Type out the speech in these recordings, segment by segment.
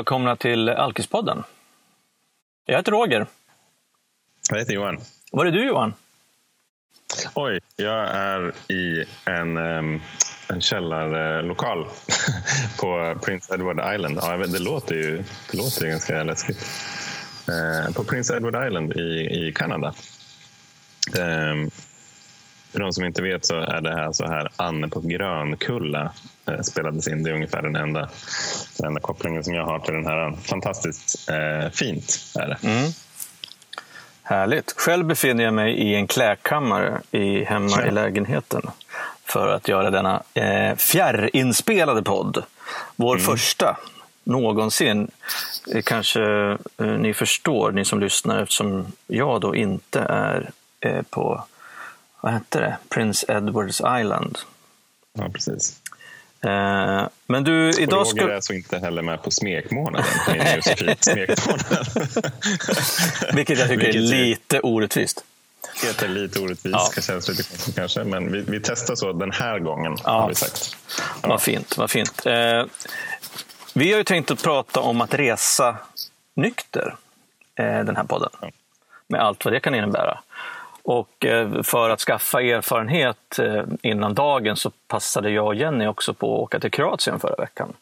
välkomna till Alkispodden. Jag heter Roger. Jag heter Johan. Var är du Johan? Oj, jag är i en, en källarlokal på Prince Edward Island. Ja, det, låter ju, det låter ju ganska läskigt. Uh, på Prince Edward Island i, i Kanada. Um, för de som inte vet så är det här så här Anne på Grönkulla eh, spelades in. Det är ungefär den enda, den enda kopplingen som jag har till den här. Fantastiskt eh, fint är det. Mm. Härligt. Själv befinner jag mig i en klädkammare i, hemma ja. i lägenheten för att göra denna eh, fjärrinspelade podd. Vår mm. första någonsin. Eh, kanske eh, ni förstår, ni som lyssnar, eftersom jag då inte är eh, på vad hette det? Prince Edwards Island. Ja, precis. Eh, men du, idag. Roger är alltså inte heller med på smekmånaden. smekmånaden. Vilket jag tycker Vilket är lite orättvist. Det är lite orättvist, ja. känns lite konstigt kanske. Men vi, vi testar så den här gången. Ja. Har vi sagt. Ja. Vad fint. Vad fint. Eh, vi har ju tänkt att prata om att resa nykter, eh, den här podden. Ja. Med allt vad det kan innebära. Och eh, för att skaffa erfarenhet eh, innan dagen så passade jag och Jenny också på att åka till Kroatien förra veckan.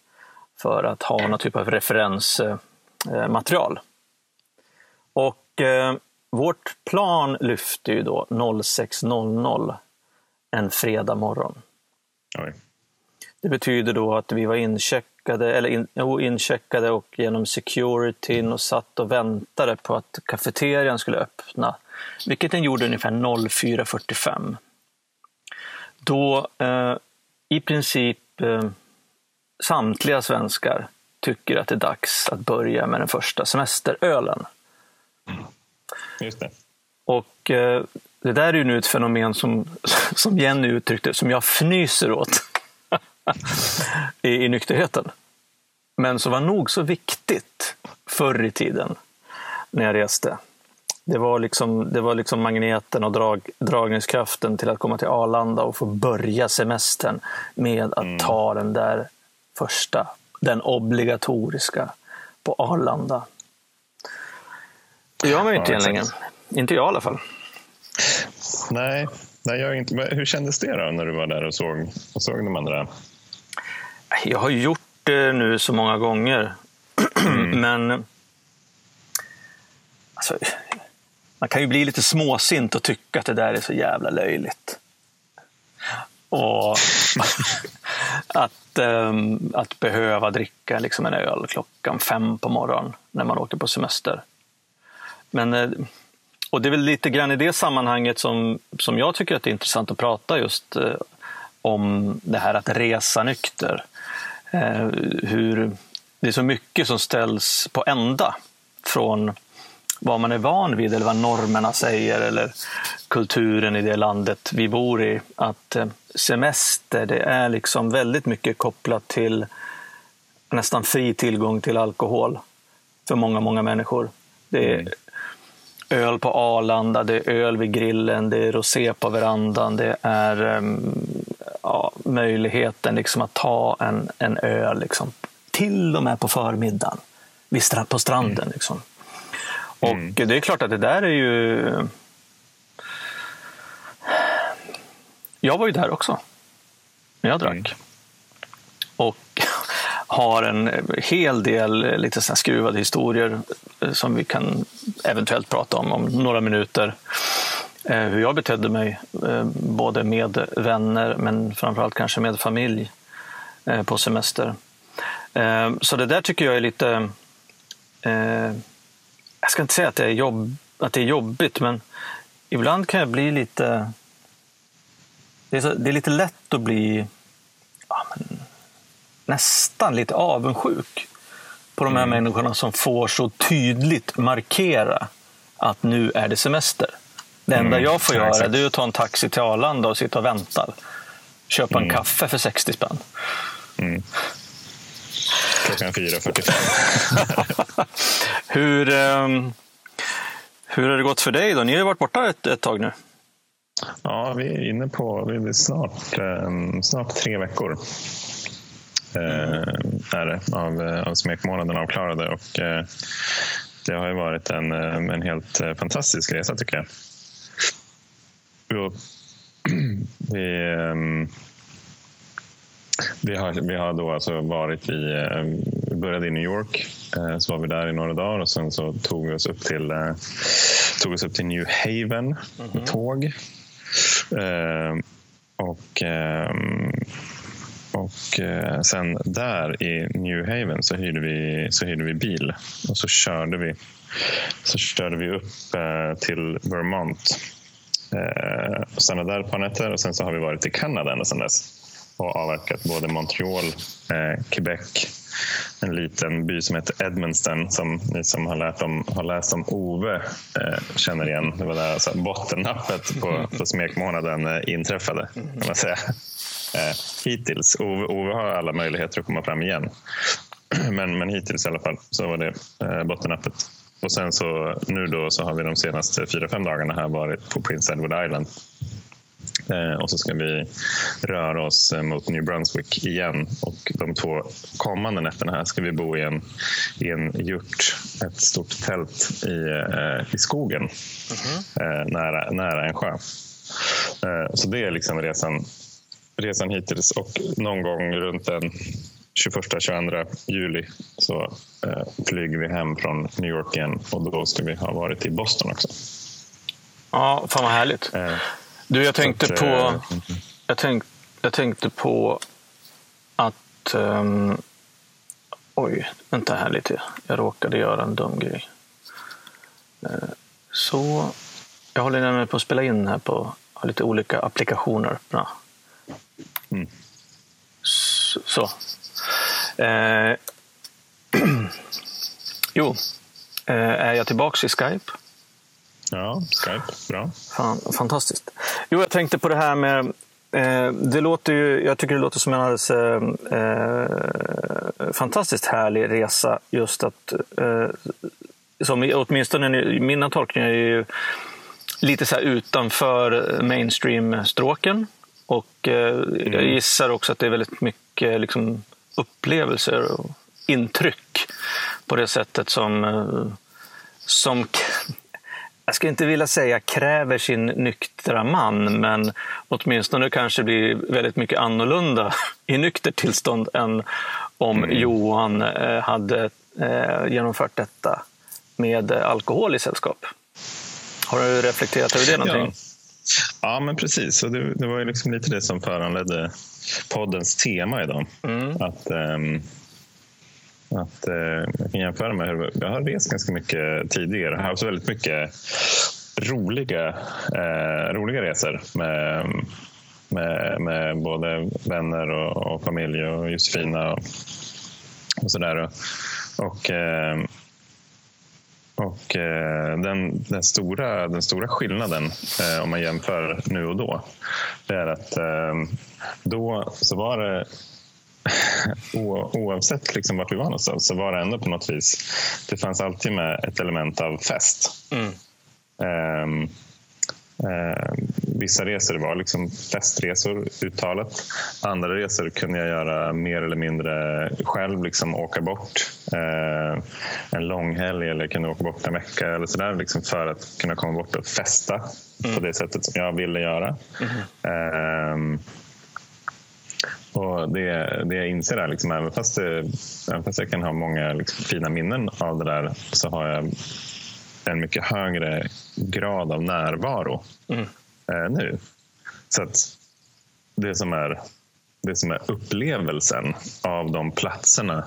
För att ha någon typ av referensmaterial. Och eh, vårt plan lyfte ju då 06.00 en fredag morgon. Oj. Det betyder då att vi var incheckade, eller in, jo, incheckade och genom securityn och satt och väntade på att kafeterian skulle öppna vilket den gjorde ungefär 04.45. Då eh, i princip eh, samtliga svenskar tycker att det är dags att börja med den första semesterölen. Just det. Och eh, det där är ju nu ett fenomen som, som Jenny uttryckte, som jag fnyser åt i, i nykterheten. Men som var nog så viktigt förr i tiden när jag reste. Det var liksom, det var liksom magneten och drag, dragningskraften till att komma till Arlanda och få börja semestern med att mm. ta den där första, den obligatoriska på Arlanda. Det gör man ju inte ja, länge. Inte jag i alla fall. Nej, nej jag inte. hur kändes det då när du var där och såg, och såg de andra? Jag har gjort det nu så många gånger. Mm. Men alltså, man kan ju bli lite småsint och tycka att det där är så jävla löjligt. Och att, um, att behöva dricka liksom en öl klockan fem på morgonen när man åker på semester. Men, eh, och det är väl lite grann i det sammanhanget som, som jag tycker att det är intressant att prata just uh, om det här att resa nykter. Uh, hur det är så mycket som ställs på ända från vad man är van vid eller vad normerna säger eller kulturen i det landet vi bor i. Att eh, semester, det är liksom väldigt mycket kopplat till nästan fri tillgång till alkohol för många, många människor. Det är mm. öl på Arlanda, det är öl vid grillen, det är rosé på verandan, det är ehm, ja, möjligheten liksom att ta en, en öl liksom, till och med på förmiddagen på stranden. Mm. Liksom. Och mm. det är klart att det där är ju... Jag var ju där också när jag drack. Mm. Och har en hel del lite så skruvade historier eh, som vi kan eventuellt prata om om några minuter. Eh, hur jag betedde mig, eh, både med vänner men framförallt kanske med familj på semester. Så det där tycker jag är lite jag ska inte säga att det är, jobb, att det är jobbigt, men ibland kan jag bli lite... Det är, så, det är lite lätt att bli ja, men, nästan lite avundsjuk på de här mm. människorna som får så tydligt markera att nu är det semester. Det enda mm, jag får göra är att ta en taxi till Arlanda och sitta och vänta. Köpa mm. en kaffe för 60 spänn. Mm klockan 4.45. hur, ehm, hur har det gått för dig då? Ni har ju varit borta ett, ett tag nu. Ja, vi är inne på vi är snart, ehm, snart tre veckor. Eh, är det, av, eh, av smekmånaden avklarade. Och, eh, det har ju varit en, ehm, en helt fantastisk resa tycker jag. Vi, vi har, vi har då alltså varit i, vi började i New York, eh, så var vi där i några dagar och sen så tog vi oss upp till, eh, tog oss upp till New Haven med mm -hmm. tåg. Och och eh, sen där i New Haven så hyrde vi, så hyrde vi bil och så körde vi, så körde vi upp till Vermont Eh, stannade där ett par nätter och sen så har vi varit i Kanada ända sedan dess och avverkat både Montreal, eh, Quebec, en liten by som heter Edmundston som ni som har, lärt om, har läst om Ove eh, känner igen. Det var där alltså bottennappet på, på smekmånaden eh, inträffade. Kan man säga. Eh, hittills. Ove, Ove har alla möjligheter att komma fram igen. Men, men hittills i alla fall så var det eh, bottennappet. Och sen så nu då så har vi de senaste fyra, fem dagarna här varit på Prince Edward Island. Eh, och så ska vi röra oss eh, mot New Brunswick igen. Och de två kommande nätterna här ska vi bo i en, i en yurt, ett stort tält i, eh, i skogen mm -hmm. nära, nära en sjö. Så det är liksom resan, resan hittills. Och någon gång runt den 21-22 juli så flyger vi hem från New York igen och då ska vi ha varit i Boston också. Ja, fan vad härligt. Du, jag tänkte att, på... Jag, tänk, jag tänkte på att... Um, oj, vänta här lite. Jag råkade göra en dum grej. Uh, så... Jag håller nämligen på att spela in här på lite olika applikationer öppna. Mm. Så, så, Eh, jo, eh, är jag tillbaka i Skype? Ja, Skype. Bra. Fan, fantastiskt. Jo, jag tänkte på det här med eh, det låter ju, jag tycker det låter som en alldeles eh, fantastiskt härlig resa. Just att, eh, som åtminstone mina tolkningar är ju lite så utanför mainstream-stråken. Och eh, mm. jag gissar också att det är väldigt mycket liksom, upplevelser och intryck på det sättet som, eh, som jag ska inte vilja säga kräver sin nyktra man, men åtminstone kanske blir väldigt mycket annorlunda i nyktert tillstånd än om mm. Johan eh, hade eh, genomfört detta med alkohol i sällskap. Har du reflekterat över det någonting? Ja. Ja, men precis. Och det, det var ju liksom lite det som föranledde poddens tema idag. Mm. Att, um, att eh, jag kan jämföra med hur jag har rest ganska mycket tidigare. Jag har haft väldigt mycket roliga, eh, roliga resor med, med, med både vänner och, och familj och Josefina och, och sådär. Och, och och eh, den, den, stora, den stora skillnaden eh, om man jämför nu och då, det är att eh, då så var det oavsett liksom vart vi var någonstans så var det ändå på något vis, det fanns alltid med ett element av fest. Mm. Um, Eh, vissa resor var liksom festresor uttalat. Andra resor kunde jag göra mer eller mindre själv, liksom åka bort eh, en långhelg eller kunde åka bort en vecka eller sådär liksom för att kunna komma bort och festa mm. på det sättet som jag ville göra. Mm. Eh, och det, det jag inser är, liksom, även, fast det, även fast jag kan ha många liksom, fina minnen av det där så har jag en mycket högre grad av närvaro mm. eh, nu. Så att det som, är, det som är upplevelsen av de platserna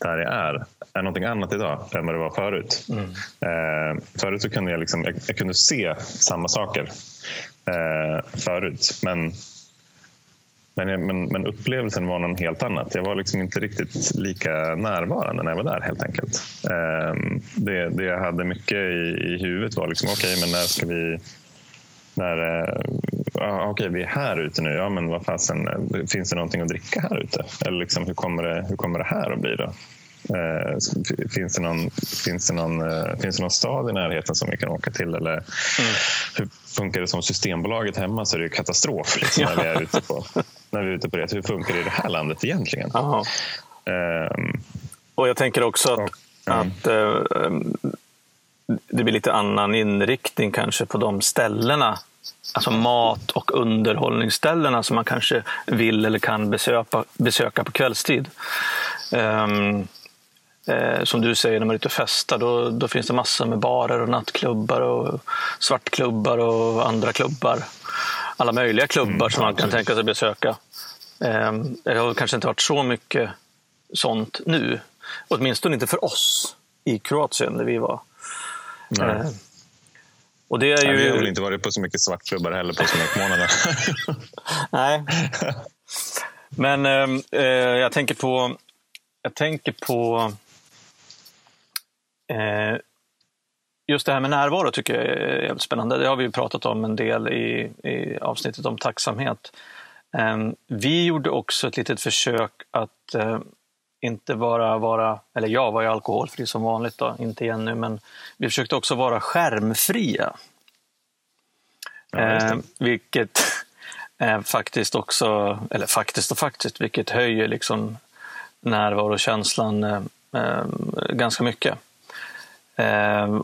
där jag är, är någonting annat idag än vad det var förut. Mm. Eh, förut så kunde jag, liksom, jag, jag kunde se samma saker eh, förut, men men, men, men, upplevelsen var någon helt annat. Jag var liksom inte riktigt lika närvarande när jag var där helt enkelt. Ehm, det, det jag hade mycket i, i huvudet var liksom, okej, okay, men när ska vi... När, uh, okej, okay, vi är här ute nu. Ja, men vad fasen, finns det någonting att dricka här ute? Eller liksom, hur, kommer det, hur kommer det här att bli då? Uh, finns, det någon, finns, det någon, uh, finns det någon stad i närheten som vi kan åka till? Eller mm. hur funkar det som Systembolaget hemma så är det katastrof liksom, när vi är ute på när vi är ute på det. Hur funkar det i det här landet egentligen? Um, och jag tänker också att, och, att uh, det blir lite annan inriktning kanske på de ställena. Alltså mat och underhållningsställena som man kanske vill eller kan besöka, besöka på kvällstid. Um, eh, som du säger, när man är ute och festar, då, då finns det massor med barer och nattklubbar och svartklubbar och andra klubbar. Alla möjliga klubbar mm, som man kan tänka sig besöka. Det har kanske inte varit så mycket sånt nu. Åtminstone inte för oss i Kroatien där vi var. Eh, och det är ju... vi har väl inte varit på så mycket svartklubbar heller på smekmånaderna. Nej. Men ehm, eh, jag tänker på, jag tänker på Eh, just det här med närvaro tycker jag är spännande. Det har vi pratat om en del i, i avsnittet om tacksamhet. Eh, vi gjorde också ett litet försök att eh, inte bara vara, eller jag var ju alkoholfri som vanligt, då, inte Jenny, men vi försökte också vara skärmfria. Ja, eh, vilket faktiskt också, eller faktiskt och faktiskt, vilket höjer liksom närvarokänslan eh ganska mycket. Eh,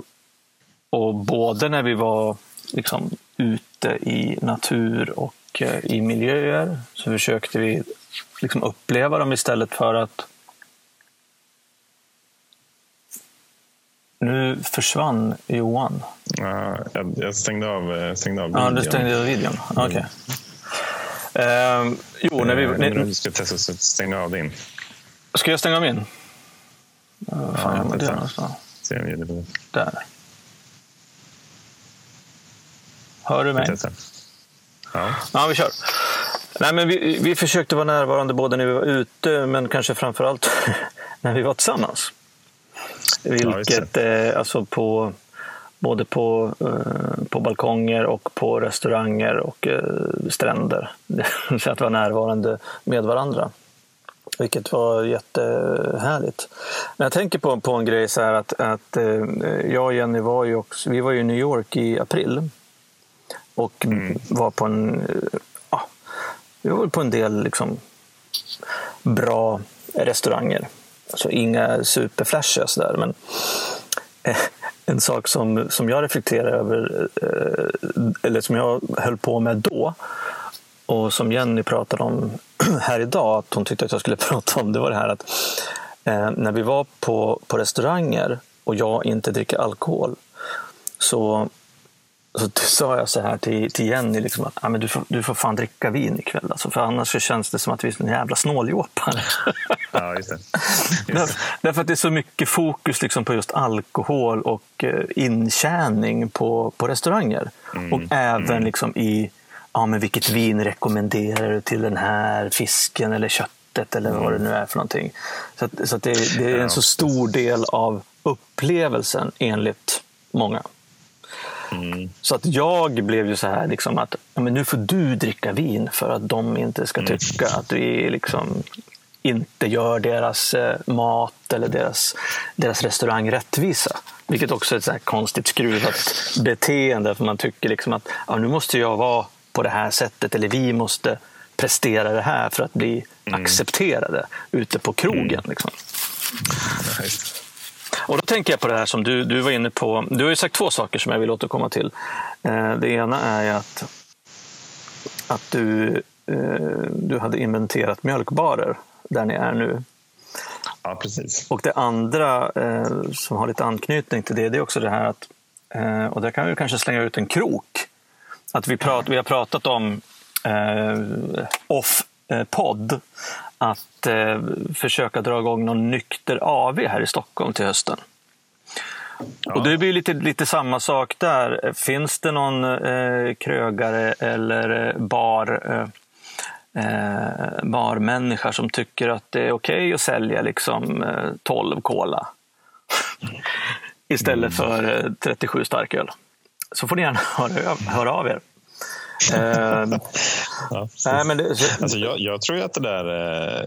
och både när vi var liksom, ute i natur och eh, i miljöer så försökte vi liksom, uppleva dem istället för att Nu försvann Johan. Ja, jag, stängde av, eh, stängde av videon. Ja, du stängde av videon. Okej. Okay. Mm. Eh, jo, när vi... När, du ska testa att stänga av din. Ska jag stänga av min? Uh, fan, ja, det någonstans. Där. Hör du mig? Ja. ja, vi kör. Nej, men vi, vi försökte vara närvarande både när vi var ute men kanske framför allt när vi var tillsammans. Vilket ja, eh, alltså på, både på, eh, på balkonger och på restauranger och eh, stränder. Så att vara närvarande med varandra. Vilket var jättehärligt. Men jag tänker på, på en grej så här att, att jag och Jenny var ju också, vi var i New York i april. Och mm. var på en, ja, vi var på en del liksom bra restauranger. Alltså inga superflashiga sådär men eh, en sak som, som jag reflekterar över, eh, eller som jag höll på med då och som Jenny pratade om här idag, att hon tyckte att jag skulle prata om, det var det här att eh, när vi var på, på restauranger och jag inte dricker alkohol så, så sa jag så här till, till Jenny, liksom att ah, men du, får, du får fan dricka vin ikväll. Alltså, för annars så känns det som att vi är en jävla snåljåpar. Ja, just det. Just det. Därför att det är så mycket fokus liksom på just alkohol och eh, intjäning på, på restauranger. Mm. Och även mm. liksom i ja, men vilket vin rekommenderar du till den här fisken eller köttet eller vad det nu är för någonting. Så, att, så att det, det, är en så stor del av upplevelsen enligt många. Mm. Så att jag blev ju så här liksom att men nu får du dricka vin för att de inte ska mm. tycka mm. att vi liksom inte gör deras eh, mat eller deras, deras restaurang rättvisa. Vilket också är ett så konstigt skruvat beteende. För man tycker liksom att ja, nu måste jag vara på det här sättet eller vi måste prestera det här för att bli mm. accepterade ute på krogen. Mm. Liksom. Och då tänker jag på det här som du, du var inne på. Du har ju sagt två saker som jag vill återkomma till. Eh, det ena är att, att du, eh, du hade inventerat mjölkbarer där ni är nu. Ja, precis. Och det andra eh, som har lite anknytning till det, det är också det här att, och där kan vi kanske slänga ut en krok att vi, prat, vi har pratat om eh, off-podd, att eh, försöka dra igång någon nykter AV här i Stockholm till hösten. Ja. Och det blir lite, lite samma sak där. Finns det någon eh, krögare eller eh, bar, eh, eh, barmänniska som tycker att det är okej okay att sälja liksom, eh, 12 cola istället mm. för 37 starköl? så får ni gärna höra, höra av er. Uh, ja, nej, men det, så... alltså, jag, jag, tror att det där... Eh,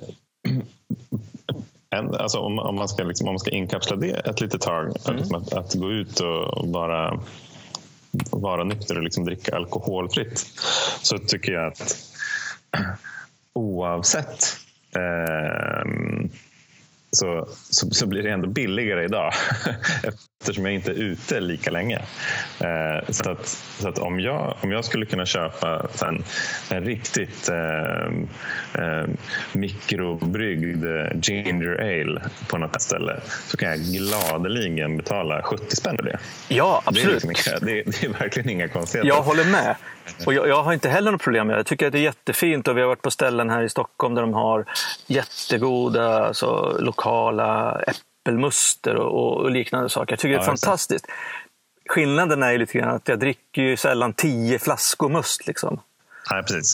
en, alltså, om, om, man ska, liksom, om man ska inkapsla det ett litet tag, mm. liksom, att, att, gå ut och, och bara vara nykter och liksom dricka alkoholfritt, så tycker jag att oavsett eh, så, så, så, blir det ändå billigare idag eftersom jag inte är ute lika länge. Eh, så att, så att om, jag, om jag skulle kunna köpa en, en riktigt eh, eh, mikrobryggd ginger ale på något ställe så kan jag gladeligen betala 70 spänn för det. Ja, absolut. Det är, liksom, det, det är verkligen inga konstigheter. Jag håller med. Och jag, jag, har inte heller något problem med det. Jag tycker att det är jättefint och vi har varit på ställen här i Stockholm där de har jättegoda alltså, lokala äppelmuster och, och, liknande saker. Jag tycker ja, det är fantastiskt. Skillnaden är ju lite grann att jag dricker ju sällan tio flaskor must. Liksom. Nej, precis.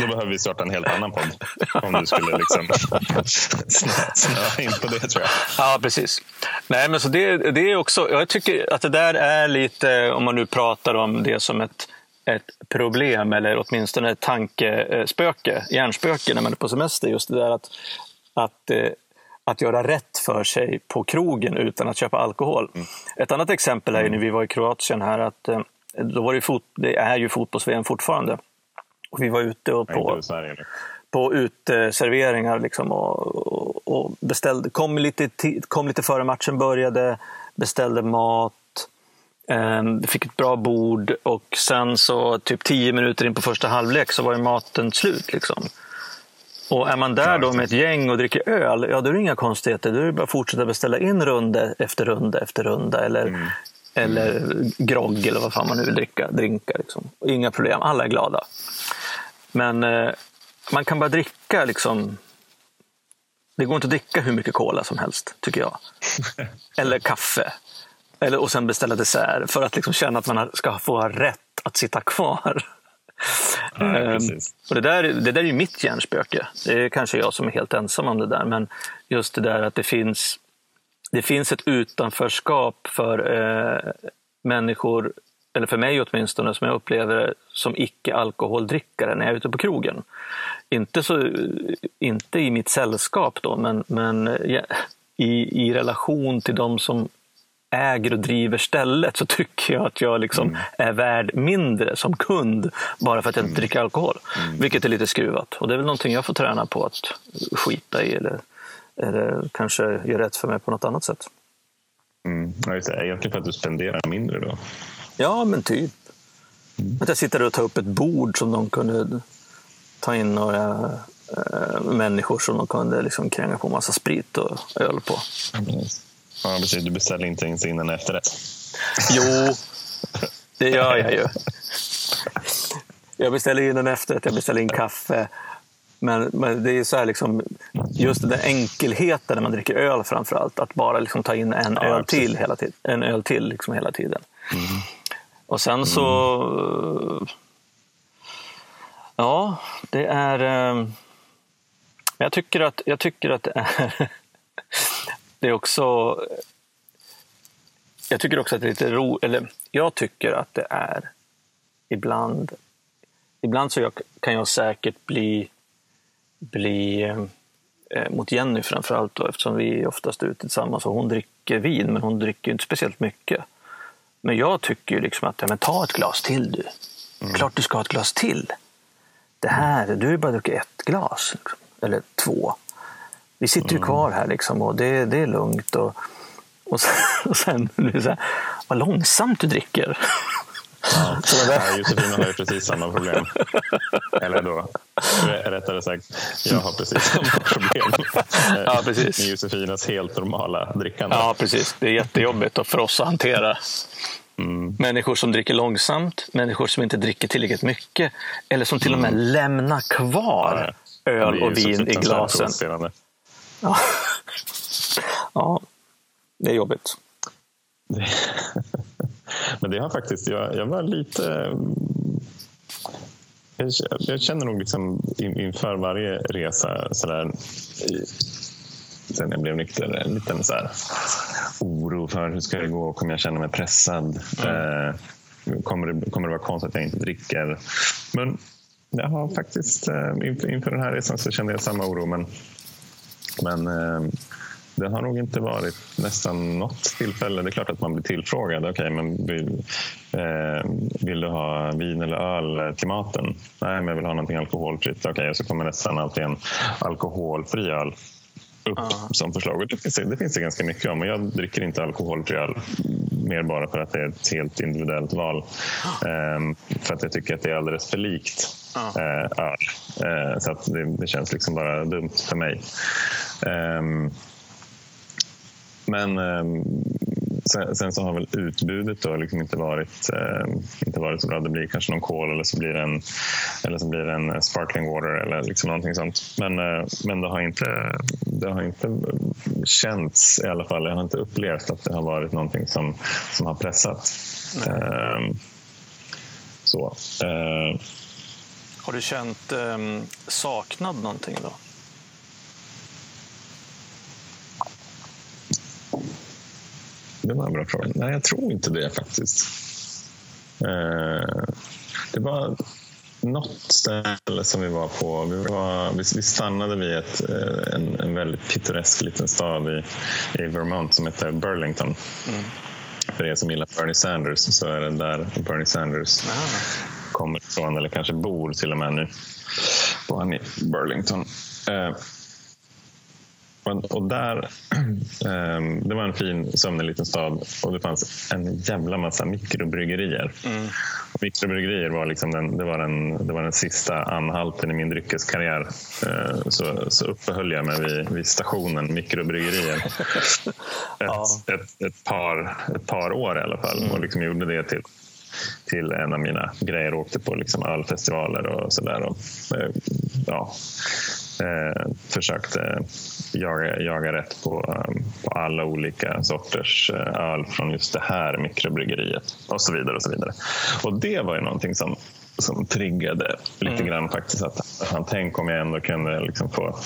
Då behöver vi starta en helt annan podd. Om du skulle liksom snöa in på det tror jag. Ja, precis. Nej, men så det, det är också, jag tycker att det där är lite, om man nu pratar om det som ett ett problem eller åtminstone ett tankespöke, hjärnspöke när man är på semester. Just det där att, att, eh, att göra rätt för sig på krogen utan att köpa alkohol. Mm. Ett annat exempel är när vi var i Kroatien här att eh, då var det, fot, det är ju fotbolls-VM fortfarande. Och vi var ute och på, på uteserveringar liksom och, och beställde, kom, lite, kom lite före matchen började, beställde mat Ehm, fick ett bra bord och sen så typ tio minuter in på första halvlek så var ju maten slut. Liksom. Och är man där då med ett gäng och dricker öl, ja då är det inga konstigheter. Då är det bara att fortsätta beställa in runda efter runda efter runda. Eller, mm. eller grogg eller vad fan man nu vill dricka. Drinka, liksom. Inga problem, alla är glada. Men eh, man kan bara dricka liksom det går inte att dricka hur mycket cola som helst, tycker jag. Eller kaffe. Eller, och sen beställa dessert för att liksom känna att man ska få rätt att sitta kvar. Ja, ehm, och det, där, det där är ju mitt hjärnspöke. Det är kanske jag som är helt ensam om det där. Men just det där att det finns, det finns ett utanförskap för eh, människor, eller för mig åtminstone, som jag upplever som icke-alkoholdrickare när jag är ute på krogen. Inte, så, inte i mitt sällskap då, men, men ja, i, i relation till de som äger och driver stället så tycker jag att jag liksom mm. är värd mindre som kund bara för att jag inte mm. dricker alkohol. Mm. Vilket är lite skruvat. Och det är väl någonting jag får träna på att skita i eller, eller kanske göra rätt för mig på något annat sätt. Mm. Ja, just det. Egentligen för att du spenderar mindre då? Ja, men typ. Mm. Att jag sitter och tar upp ett bord som de kunde ta in några äh, människor som de kunde liksom kränga på massa sprit och öl på. Mm. Ja, precis. Du beställer inte ens in en efterrätt. Jo, det gör jag ju. Jag beställer in en efterrätt, jag beställer in kaffe. Men, men det är så här liksom, just den enkelheten när man dricker öl framför allt. Att bara liksom ta in en ja, öl till hela tiden. En öl till liksom hela tiden. Mm. Och sen så... Mm. Ja, det är... Eh, jag tycker att, jag tycker att det är det är också... Jag tycker också att det är lite ro, eller jag tycker att det är ibland... Ibland så jag, kan jag säkert bli, bli eh, mot Jenny framförallt då, eftersom vi är oftast ute tillsammans och hon dricker vin, men hon dricker inte speciellt mycket. Men jag tycker liksom att, ja, men ta ett glas till du. Mm. Klart du ska ha ett glas till. Det här, du har bara druckit ett glas. Liksom. Eller två. Vi sitter ju mm. kvar här liksom och det, det är lugnt. Och, och sen, och sen så här, vad långsamt du dricker. Ja, ja, Josefina har ju precis samma problem. Eller då, rättare sagt, jag har precis samma problem ja, precis. med Josefinas helt normala drickande. Ja, precis. Det är jättejobbigt för oss att hantera. Mm. Människor som dricker långsamt, människor som inte dricker tillräckligt mycket eller som till och med mm. lämnar kvar öl och vin i glasen. Ja. ja, det är jobbigt. Men det har faktiskt, jag, jag var lite... Jag, jag känner nog liksom inför varje resa sådär, sen jag blev nykter, en liten så oro för hur ska det gå? Kommer jag känna mig pressad? Mm. Eh, kommer, det, kommer det vara konstigt att jag inte dricker? Men jag har faktiskt, eh, inför, inför den här resan så kände jag samma oro. Men men eh, det har nog inte varit nästan något tillfälle. Det är klart att man blir tillfrågad. Okej, okay, men vill, eh, vill du ha vin eller öl till maten? Nej, men jag vill ha någonting alkoholfritt. Okej, okay, och så kommer nästan alltid en alkoholfri öl upp uh. som förslag. det finns, det finns det ganska mycket om. jag dricker inte alkoholfri öl mer bara för att det är ett helt individuellt val. Um, för att jag tycker att det är alldeles för likt öl. Uh, så att det, känns liksom bara dumt för mig. Um, men um, Sen, sen, så har väl utbudet då liksom inte, varit, eh, inte varit så bra. Det blir kanske någon kol eller så blir det en, eller så blir det en sparkling water eller liksom någonting sånt. Men, eh, men det, har inte, det har inte känts i alla fall. Jag har inte upplevt att det har varit någonting som, som har pressat. Eh, så. Eh. Har du känt ehm, saknad någonting då? Det var en bra fråga. Nej, jag tror inte det faktiskt. Eh, det var något ställe som vi var på. Vi, var, vi stannade vid ett, eh, en, en väldigt pittoresk liten stad i, i Vermont som heter Burlington. Mm. För er som gillar Bernie Sanders så är det där Bernie Sanders ah. kommer ifrån, eller kanske bor till och med nu. Bor han i Burlington. Och där, ehm, det var en fin, sömnig liten stad och det fanns en jävla massa mikrobryggerier. Mm. Och mikrobryggerier var, liksom den, det var, den, det var den sista anhalten i min dryckeskarriär. Eh, så, så uppehöll jag mig vid, vid stationen mikrobryggerier ett, ja. ett, ett, par, ett par år i alla fall mm. och liksom gjorde det till till en av mina grejer. Åkte på liksom ölfestivaler och sådär. Eh, ja, eh, försökte jaga, jaga rätt på, ehm, på alla olika sorters eh, öl från just det här mikrobryggeriet och så vidare. Och så vidare. Och det var ju någonting som som triggade lite mm. grann faktiskt. Att, att tänk om jag ändå kunde liksom få,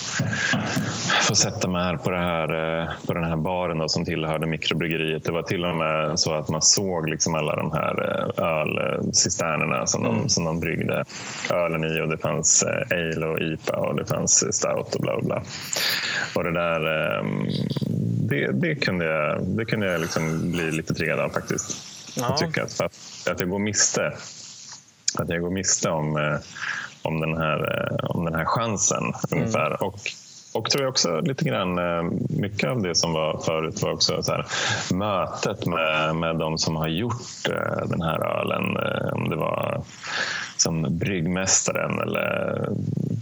få sätta mig här på, det här eh, på den här baren då, som tillhörde mikrobryggeriet. Det var till och med så att man såg liksom alla de här eh, ölcisternerna som, mm. de, som de bryggde ölen i. Och det fanns eh, ale och IPA och det fanns stout och bla bla. Och det där ehm, det, det kunde jag, det kunde jag liksom bli lite triggad av faktiskt. Ja. Jag tycker att, att, att jag går miste att jag går miste om, eh, om, den, här, eh, om den här chansen mm. ungefär. Och, och tror jag också lite grann, eh, mycket av det som var förut var också så här, mötet med, med de som har gjort den här ölen. Om det var som bryggmästaren eller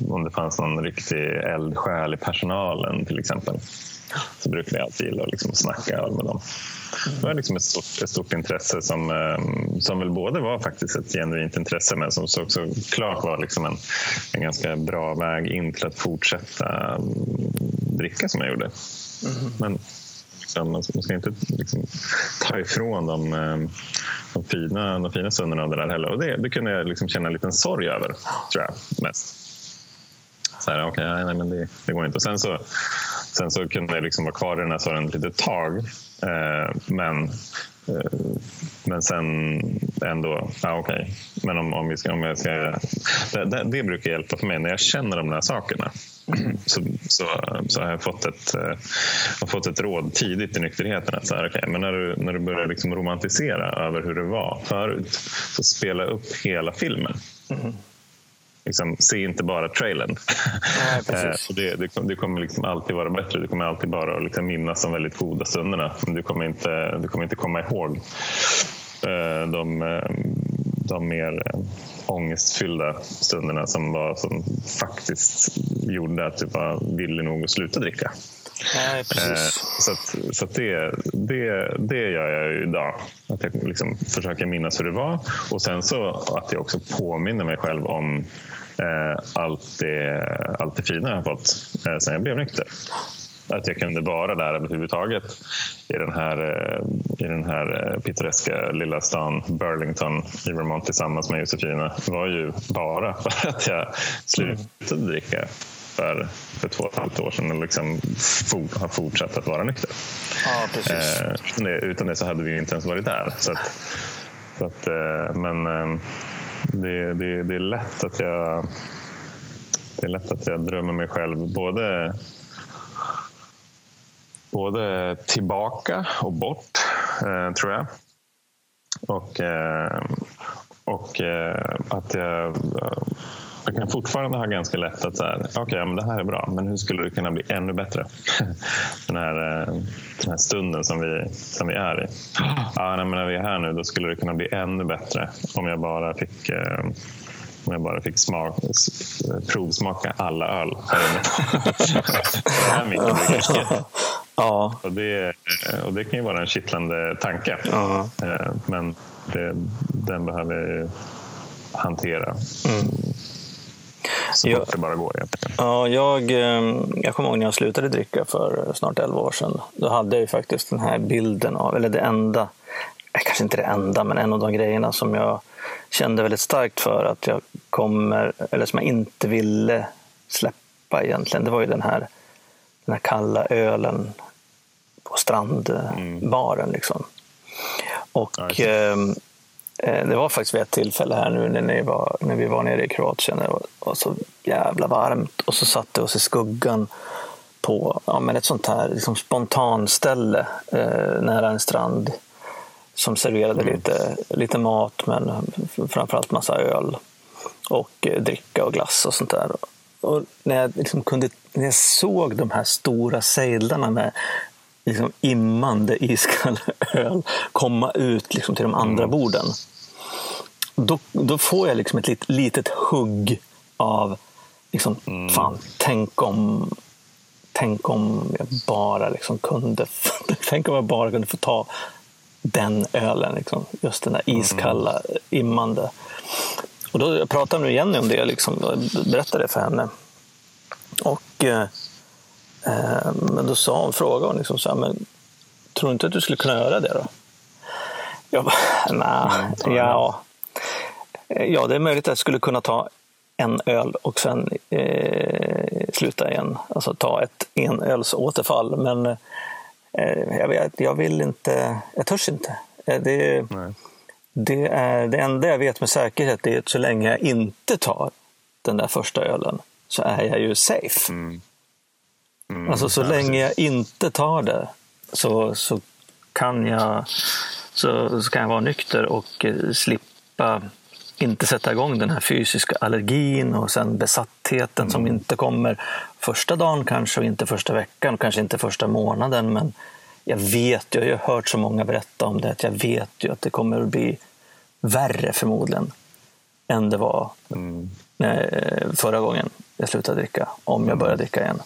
om det fanns någon riktig eldsjäl i personalen till exempel. Så brukar jag alltid gilla att liksom snacka öl med dem. Det var liksom ett stort, ett stort intresse som, ehm, som väl både var faktiskt ett genuint intresse men som också klart var liksom en, en ganska bra väg in till att fortsätta mm, dricka som jag gjorde. Mm. Men liksom, man ska inte liksom, ta ifrån dem ehm, de fina, de fina stunderna av det där heller. Och det, det kunde jag liksom känna en liten sorg över, tror jag mest. Så här, okay, nej, men det, det går inte. Och sen så, sen så kunde jag liksom vara kvar i den här sorgen ett litet tag. Eh, men, eh, men sen ändå, ja, okej. Okay. Men om, om, vi ska, om jag ska... Det, det, det, brukar hjälpa för mig när jag känner de där sakerna. Så, så, så har jag fått ett, eh, har fått ett råd tidigt i nykterheten. Att så här, okay, men när, du, när du börjar liksom romantisera över hur det var förut så spela upp hela filmen. Mm liksom, se inte bara trailern. Nej, eh, det, det, det, kommer liksom alltid vara bättre. Du kommer alltid bara liksom minnas de väldigt goda stunderna. Men du kommer inte, du kommer inte komma ihåg eh, de, eh, de mer ångestfyllda stunderna som, var, som faktiskt gjorde att du var villig nog att sluta dricka. Nej, precis. Så, att, så att det, det, det gör jag ju idag. Att jag liksom försöker minnas hur det var och sen så att jag också påminner mig själv om eh, allt, det, allt det fina jag har fått eh, sen jag blev nykter. Att jag kunde vara där överhuvudtaget i den här, eh, i den här eh, pittoreska lilla stan Burlington i Vermont tillsammans med Josefina var ju bara för att jag slutade dricka för, för två och ett halvt år sedan och liksom for, har fortsatt att vara nykter. Ja, precis. Eh, utan det så hade vi inte ens varit där. Så att, så att, eh, men eh, det, det, det är lätt att jag det är lätt att jag drömmer mig själv både både tillbaka och bort, eh, tror jag. Och, eh, och eh, att jag, jag kan fortfarande ha ganska lätt att säga, okej, okay, men det här är bra, men hur skulle det kunna bli ännu bättre? den, här, den här stunden som vi, som vi är i. Ja, nej, men när vi är här nu, då skulle det kunna bli ännu bättre om jag bara fick om jag bara fick smak, provsmaka alla öl här inne. Ja. Och, det, och det kan ju vara en kittlande tanke. Ja. Eh, men det, den behöver jag hantera. Mm. Så fort det bara går. Egentligen. Ja, jag, eh, jag kommer ihåg när jag slutade dricka för snart 11 år sedan. Då hade jag ju faktiskt den här bilden av, eller det enda, kanske inte det enda, men en av de grejerna som jag kände väldigt starkt för att jag kommer, eller som jag inte ville släppa egentligen, det var ju den här, den här kalla ölen på strandbaren. Mm. Liksom. Och ehm, eh, det var faktiskt vid ett tillfälle här nu när, var, när vi var nere i Kroatien. Det var, var så jävla varmt och så satte vi oss i skuggan på ja, men ett sånt här liksom spontanställe eh, nära en strand som serverade mm. lite, lite mat men framförallt massa öl och eh, dricka och glass och sånt där. Och när jag, liksom kunde, när jag såg de här stora sejdlarna med liksom immande iskall öl komma ut liksom till de andra mm. borden. Då, då får jag liksom ett lit, litet hugg av liksom, mm. fan, tänk om, tänk om jag bara liksom kunde tänk om jag bara kunde få ta den ölen. Liksom. Just den där iskalla, mm. immande. Och då jag pratade med Jenny om det, liksom, berättade det för henne. Och eh, men då sa hon, frågade hon liksom så här, men tror du inte att du skulle kunna göra det då? Jag bara, nej, mm, ja. Ja, det är möjligt att jag skulle kunna ta en öl och sen eh, sluta igen. Alltså ta ett enölsåterfall. Men Eh, jag, vet, jag vill inte, jag törs inte. Eh, det, det, är, det enda jag vet med säkerhet är att så länge jag inte tar den där första ölen så är jag ju safe. Mm. Mm, alltså så länge jag inte tar det så, så, kan jag, så, så kan jag vara nykter och eh, slippa inte sätta igång den här fysiska allergin och sen besattheten mm. som inte kommer första dagen kanske och inte första veckan, kanske inte första månaden. Men jag vet ju, jag har hört så många berätta om det, att jag vet ju att det kommer att bli värre förmodligen än det var mm. Förra gången jag slutade dricka, om jag börjar dricka igen.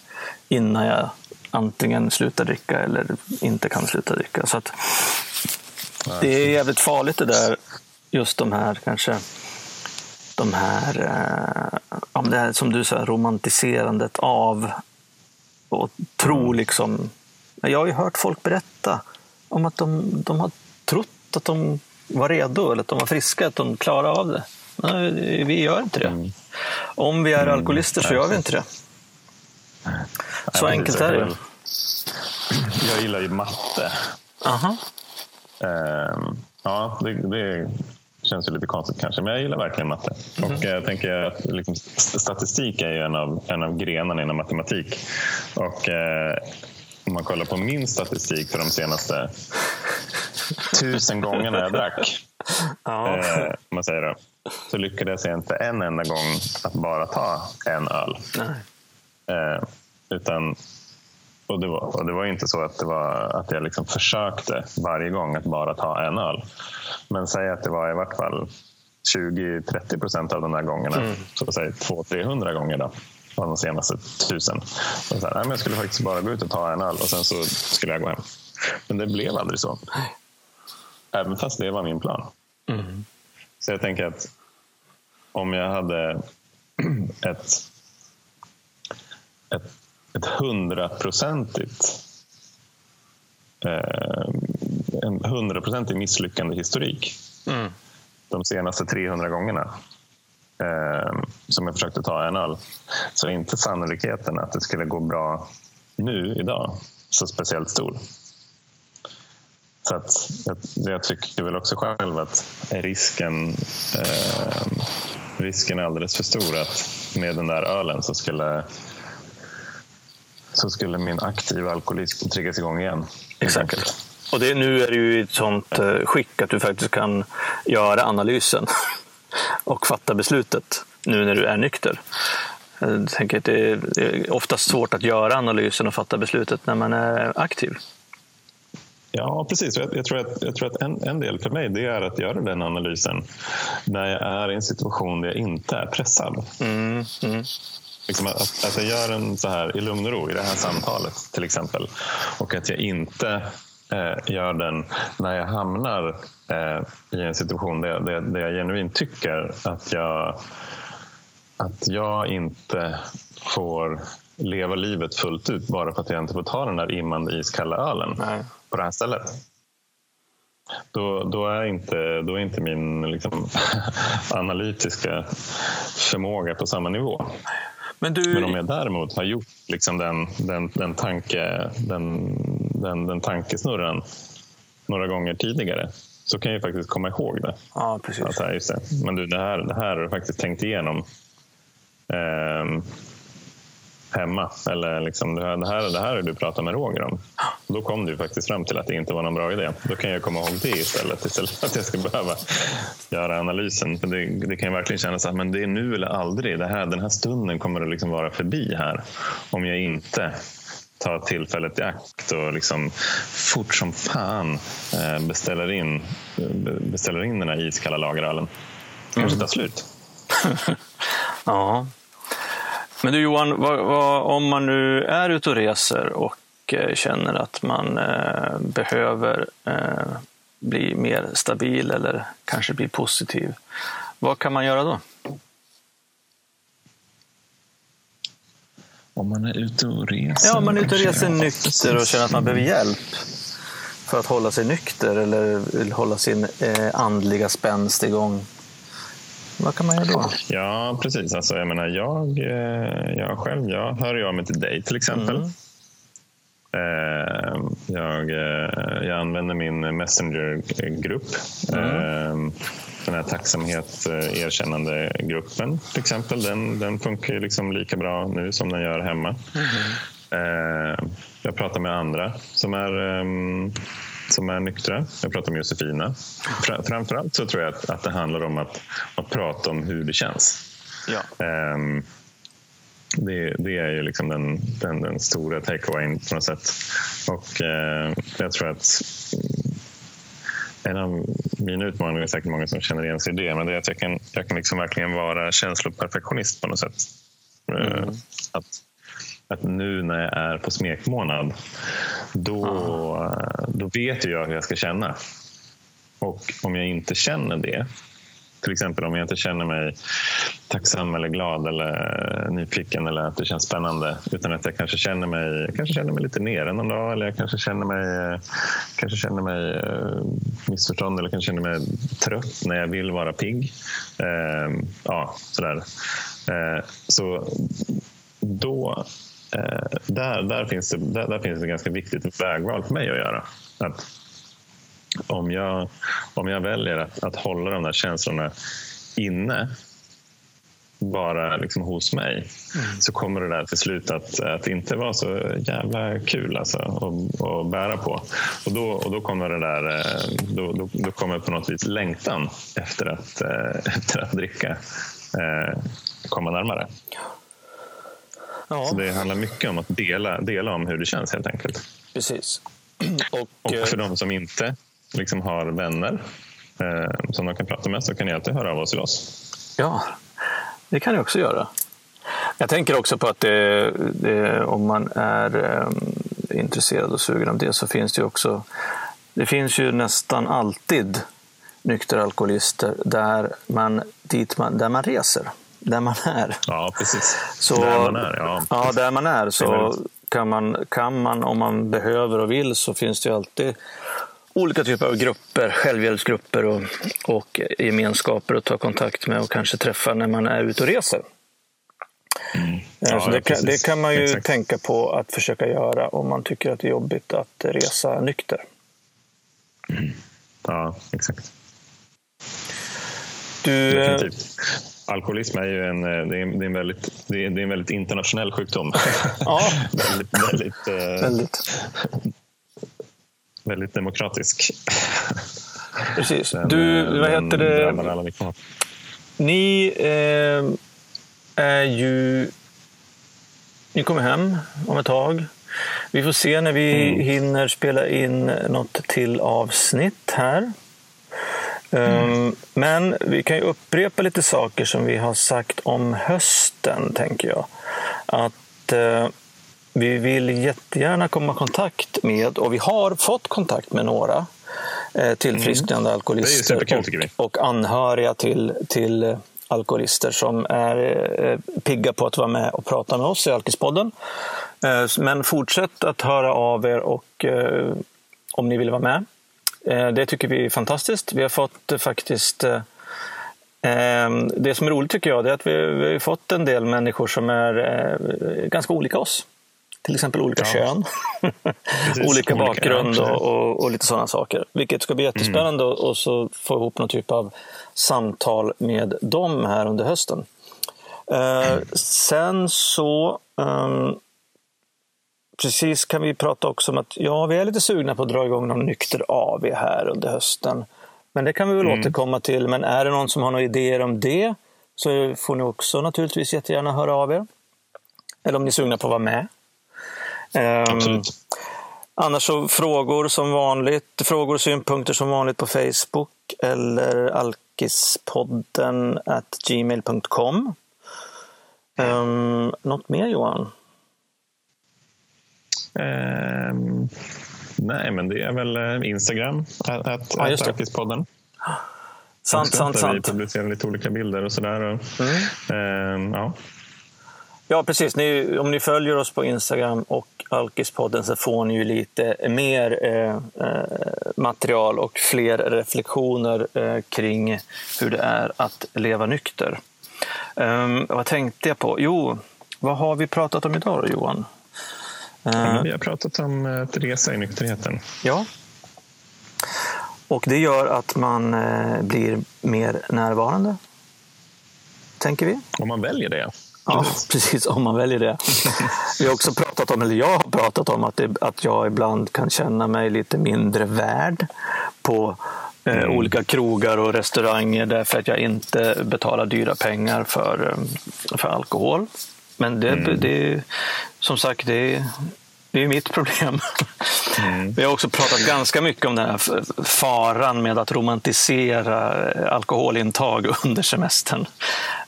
Innan jag antingen slutar dricka eller inte kan sluta dricka. Så att, det är jävligt farligt det där, just de här kanske de här, eh, det här som du sa, romantiserandet av och tro mm. liksom. Jag har ju hört folk berätta om att de, de har trott att de var redo eller att de var friska, att de klarade av det. Nej, vi gör inte det. Mm. Om vi är mm. alkoholister så gör vi inte det. Så enkelt är det. Jag gillar ju matte. Aha. Um, ja, det, det känns ju lite konstigt kanske, men jag gillar verkligen matte. Mm. Och jag tänker att liksom, statistik är ju en av, en av grenarna inom matematik. Och eh, om man kollar på min statistik för de senaste tusen gångerna jag drack, ja. eh, man säger då, så lyckades jag inte en enda gång att bara ta en öl. Eh, utan och det, var, och det var inte så att, det var, att jag liksom försökte varje gång att bara ta en öl. Men säg att det var i vart fall 20-30 procent av de där gångerna. Mm. Så säg 200-300 gånger då, av de senaste tusen. Så så här, jag skulle faktiskt bara gå ut och ta en öl och sen så skulle jag gå hem. Men det blev aldrig så. Även fast det var min plan. Mm. Så jag tänker att om jag hade ett, ett ett hundraprocentigt eh, en hundraprocentig misslyckande historik mm. de senaste 300 gångerna eh, som jag försökte ta en öl så är inte sannolikheten att det skulle gå bra nu idag så speciellt stor. Så att, jag, tycker väl också själv att risken, eh, risken är alldeles för stor att med den där ölen så skulle så skulle min aktiva alkoholism triggas igång igen. Exakt. Och det, nu är du ju i ett sånt eh, skick att du faktiskt kan göra analysen och fatta beslutet nu när du är nykter. Jag tänker att det är oftast svårt att göra analysen och fatta beslutet när man är aktiv. Ja, precis. Jag, jag, tror att, jag tror att en, en del för mig det är att göra den analysen när jag är i en situation där jag inte är pressad. Mm, mm. Liksom att, att jag gör den så här i lugn och ro i det här samtalet till exempel. Och att jag inte eh, gör den när jag hamnar eh, i en situation där, där, där jag genuint tycker att jag, att jag inte får leva livet fullt ut bara för att jag inte får ta den där immande iskalla ölen Nej. På det här stället. Då, då, är inte, då är inte min liksom, analytiska förmåga på samma nivå. Men, du... Men om jag däremot har gjort liksom den, den, den, tanke, den, den, den tankesnurran några gånger tidigare så kan jag faktiskt komma ihåg det. Ja, precis. Att, just det. Men du, det här, det här har du faktiskt tänkt igenom. Um, hemma. Eller liksom, det, här, det, här, det här du pratat med Roger om. Då kom du faktiskt fram till att det inte var någon bra idé. Då kan jag komma ihåg det istället. Istället för att jag ska behöva göra analysen. För det, det kan verkligen kännas att men det är nu eller aldrig. Det här, den här stunden kommer att liksom vara förbi här. Om jag inte tar tillfället i akt och liksom fort som fan eh, beställer in, beställer in den här iskalla lagerölen. kanske mm. tar slut. ja, men du Johan, vad, vad, om man nu är ute och reser och eh, känner att man eh, behöver eh, bli mer stabil eller kanske bli positiv, vad kan man göra då? Om man är ute och reser? Ja, om man är ute och reser nykter och känner att man behöver hjälp för att hålla sig nykter eller vill hålla sin eh, andliga spänst igång. Vad kan man göra då? Ja, precis. Alltså, jag, menar, jag, eh, jag själv jag hör jag mig till dig till exempel. Mm. Eh, jag, eh, jag använder min Messenger-grupp. Mm. Den här tacksamhet erkännande gruppen till exempel. Den, den funkar liksom lika bra nu som den gör hemma. Mm. Jag pratar med andra som är ehm, som är nyktra. Jag pratar med Josefina. Framförallt så tror jag att, att det handlar om att, att prata om hur det känns. Ja. Um, det, det, är ju liksom den, den, den stora takeawayen på något sätt. Och uh, jag tror att en av mina utmaningar är säkert många som känner igen sig i det, men det är att jag kan, jag kan liksom verkligen vara känsloperfektionist på något sätt. Mm. Uh, att att nu när jag är på smekmånad då, då vet jag hur jag ska känna. Och om jag inte känner det, till exempel om jag inte känner mig tacksam eller glad eller nyfiken eller att det känns spännande utan att jag kanske känner mig, kanske känner mig lite nere någon dag eller jag kanske känner mig, kanske känner mig eh, missförstånd eller kanske känner mig trött när jag vill vara pigg. Eh, ja, sådär. Eh, så då där, där, finns det, där, där, finns det ganska viktigt vägval för mig att göra. Att om, jag, om jag väljer att, att hålla de där känslorna inne bara liksom hos mig mm. så kommer det där till slut att, att inte vara så jävla kul alltså, att, att bära på. Och då, och då kommer det där, eh, då, då, då kommer på något vis längtan efter att, eh, efter att dricka komma närmare. Ja. Så det handlar mycket om att dela, dela om hur det känns helt enkelt. Precis. Och, och för eh, de som inte liksom har vänner eh, som de kan prata med så kan ni alltid höra av oss till oss. Ja, det kan ni också göra. Jag tänker också på att det, det, om man är um, intresserad och sugen av det så finns det ju också det finns ju nästan alltid nyktra alkoholister där man, dit man, där man reser där man är. Ja, precis. Så, där man är, ja. ja där man är så kan man, kan man, om man behöver och vill, så finns det ju alltid olika typer av grupper, självhjälpsgrupper och, och gemenskaper att ta kontakt med och kanske träffa när man är ute och reser. Mm. Ja, det, kan, det kan man ju Exakt. tänka på att försöka göra om man tycker att det är jobbigt att resa nykter. Mm. Ja, exakt. Du, Definitivt. Alkoholism är ju en, det är, det är en, väldigt, det är, det är en väldigt internationell sjukdom. Ja. väldigt, väldigt, eh, Väldigt. väldigt demokratisk. Precis. Den, Du, eh, vad heter det? Ni eh, är ju... Ni kommer hem om ett tag. Vi får se när vi hinner spela in något till avsnitt här. Um, Men vi kan ju upprepa lite saker som vi har sagt om hösten, tänker jag. Att eh, vi vill jättegärna komma i kontakt med, och vi har fått kontakt med några eh, tillfrisknande alkoholister tycker vi. och, och anhöriga till, till eh, alkoholister som är eh, pigga på att vara med och prata med oss i Alkispodden. Eh, Men fortsätt att höra av er och eh, om ni vill vara med. Eh, Det tycker vi är fantastiskt. Vi har fått eh, faktiskt eh, eh, det som är roligt tycker jag är att vi vi har fått en del människor som är ganska olika oss. Till exempel olika Ja. kön, olika olika, bakgrund ja, och, och, lite sådana saker. Vilket ska bli jättespännande och, och så få ihop någon typ av samtal med dem här under hösten. Eh, sen så ehm, precis kan vi prata också om att ja, vi är lite sugna på att dra igång någon nykter AV här under hösten. Men det kan vi väl återkomma till. Men är det någon som har några idéer om det så får ni också naturligtvis jättegärna höra av er. Eller om ni är sugna på att vara med. Ehm, Absolut. Annars så frågor som vanligt, frågor och synpunkter som vanligt på Facebook eller alkispodden at gmail.com. Um, något mer Johan? Ehm, nej, men det är väl eh, Instagram, att, att, Ja, just. Alkispodden. Sant, Också, sant, där sant. Vi publicerar lite olika bilder och sådär. Och, ehm, ja. Ja, precis. Ni, om ni följer oss på Instagram och Alkispodden så får ni ju lite mer eh, eh, material och fler reflektioner eh, kring hur det är att leva nykter. Ehm, vad tänkte jag på? Jo, vad har vi pratat om idag då, Johan? Eh, Men Vi har pratat om eh, att resa i nykterheten. Ja. Och det gör att man eh, blir mer närvarande, tänker vi. Om man väljer det. Ja, Precis. precis, om man väljer det. Vi har också pratat om, eller jag har pratat om att, det, att jag ibland kan känna mig lite mindre värd på eh, olika krogar och restauranger därför att jag inte betalar dyra pengar för, eh, för alkohol. Men det, det som sagt, det, är- det är mitt problem. Vi har också pratat ganska mycket om den här faran med att romantisera alkoholintag under semestern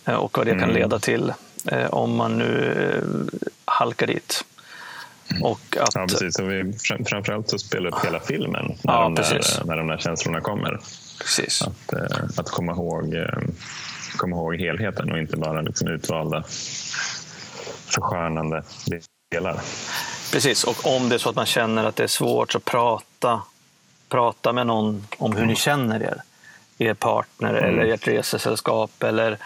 eh, och vad det kan leda till eh, om man nu eh, halkar dit. Och att, Ja, precis. Och vi fram- framförallt så spelar upp hela filmen när, Ja, de, där, när de där känslorna kommer. precis. Att, att komma, ihåg, komma ihåg helheten och inte bara liksom utvalda förskönande delar. Precis, och om det är så att man känner att det är svårt så prata, prata med någon om hur ni känner er. Er partner eller ert resesällskap eller,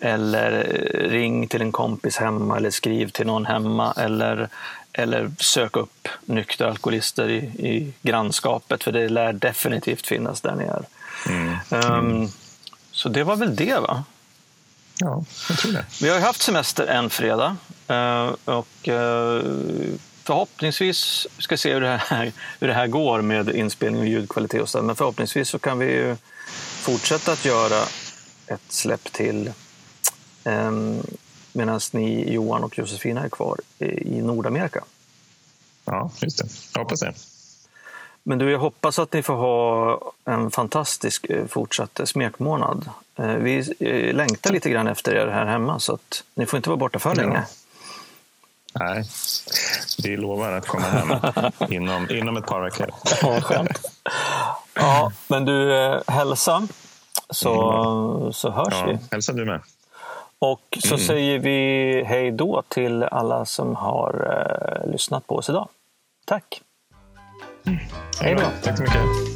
eller eh, ring till en kompis hemma eller skriv till någon hemma eller, eller sök upp nyktra alkoholister i, i grannskapet för det lär definitivt finnas där ni är. Ehm, så det var väl det va? Ja, jag tror det. Vi har haft semester en fredag eh, och eh, förhoppningsvis ska se hur det, här, hur det här går med inspelning och ljudkvalitet och så, men förhoppningsvis så kan vi ju fortsätta att göra ett släpp till eh, medan ni, Johan och Josefina är kvar i i Nordamerika. Ja, just det. Jag hoppas det. Men du, jag hoppas att ni får ha en fantastisk eh, fortsatt smekmånad. Eh, Vi eh, längtar lite grann efter er här hemma så att ni får inte vara borta för länge. Nej, vi lovar att komma hem inom, inom ett par veckor. Ja, skönt. Ja, men du, hälsa så, så hörs Ja, vi. hälsa du med. Och så säger vi hej då till alla som har eh, lyssnat på oss idag. Tack! Hej då! Tack så mycket.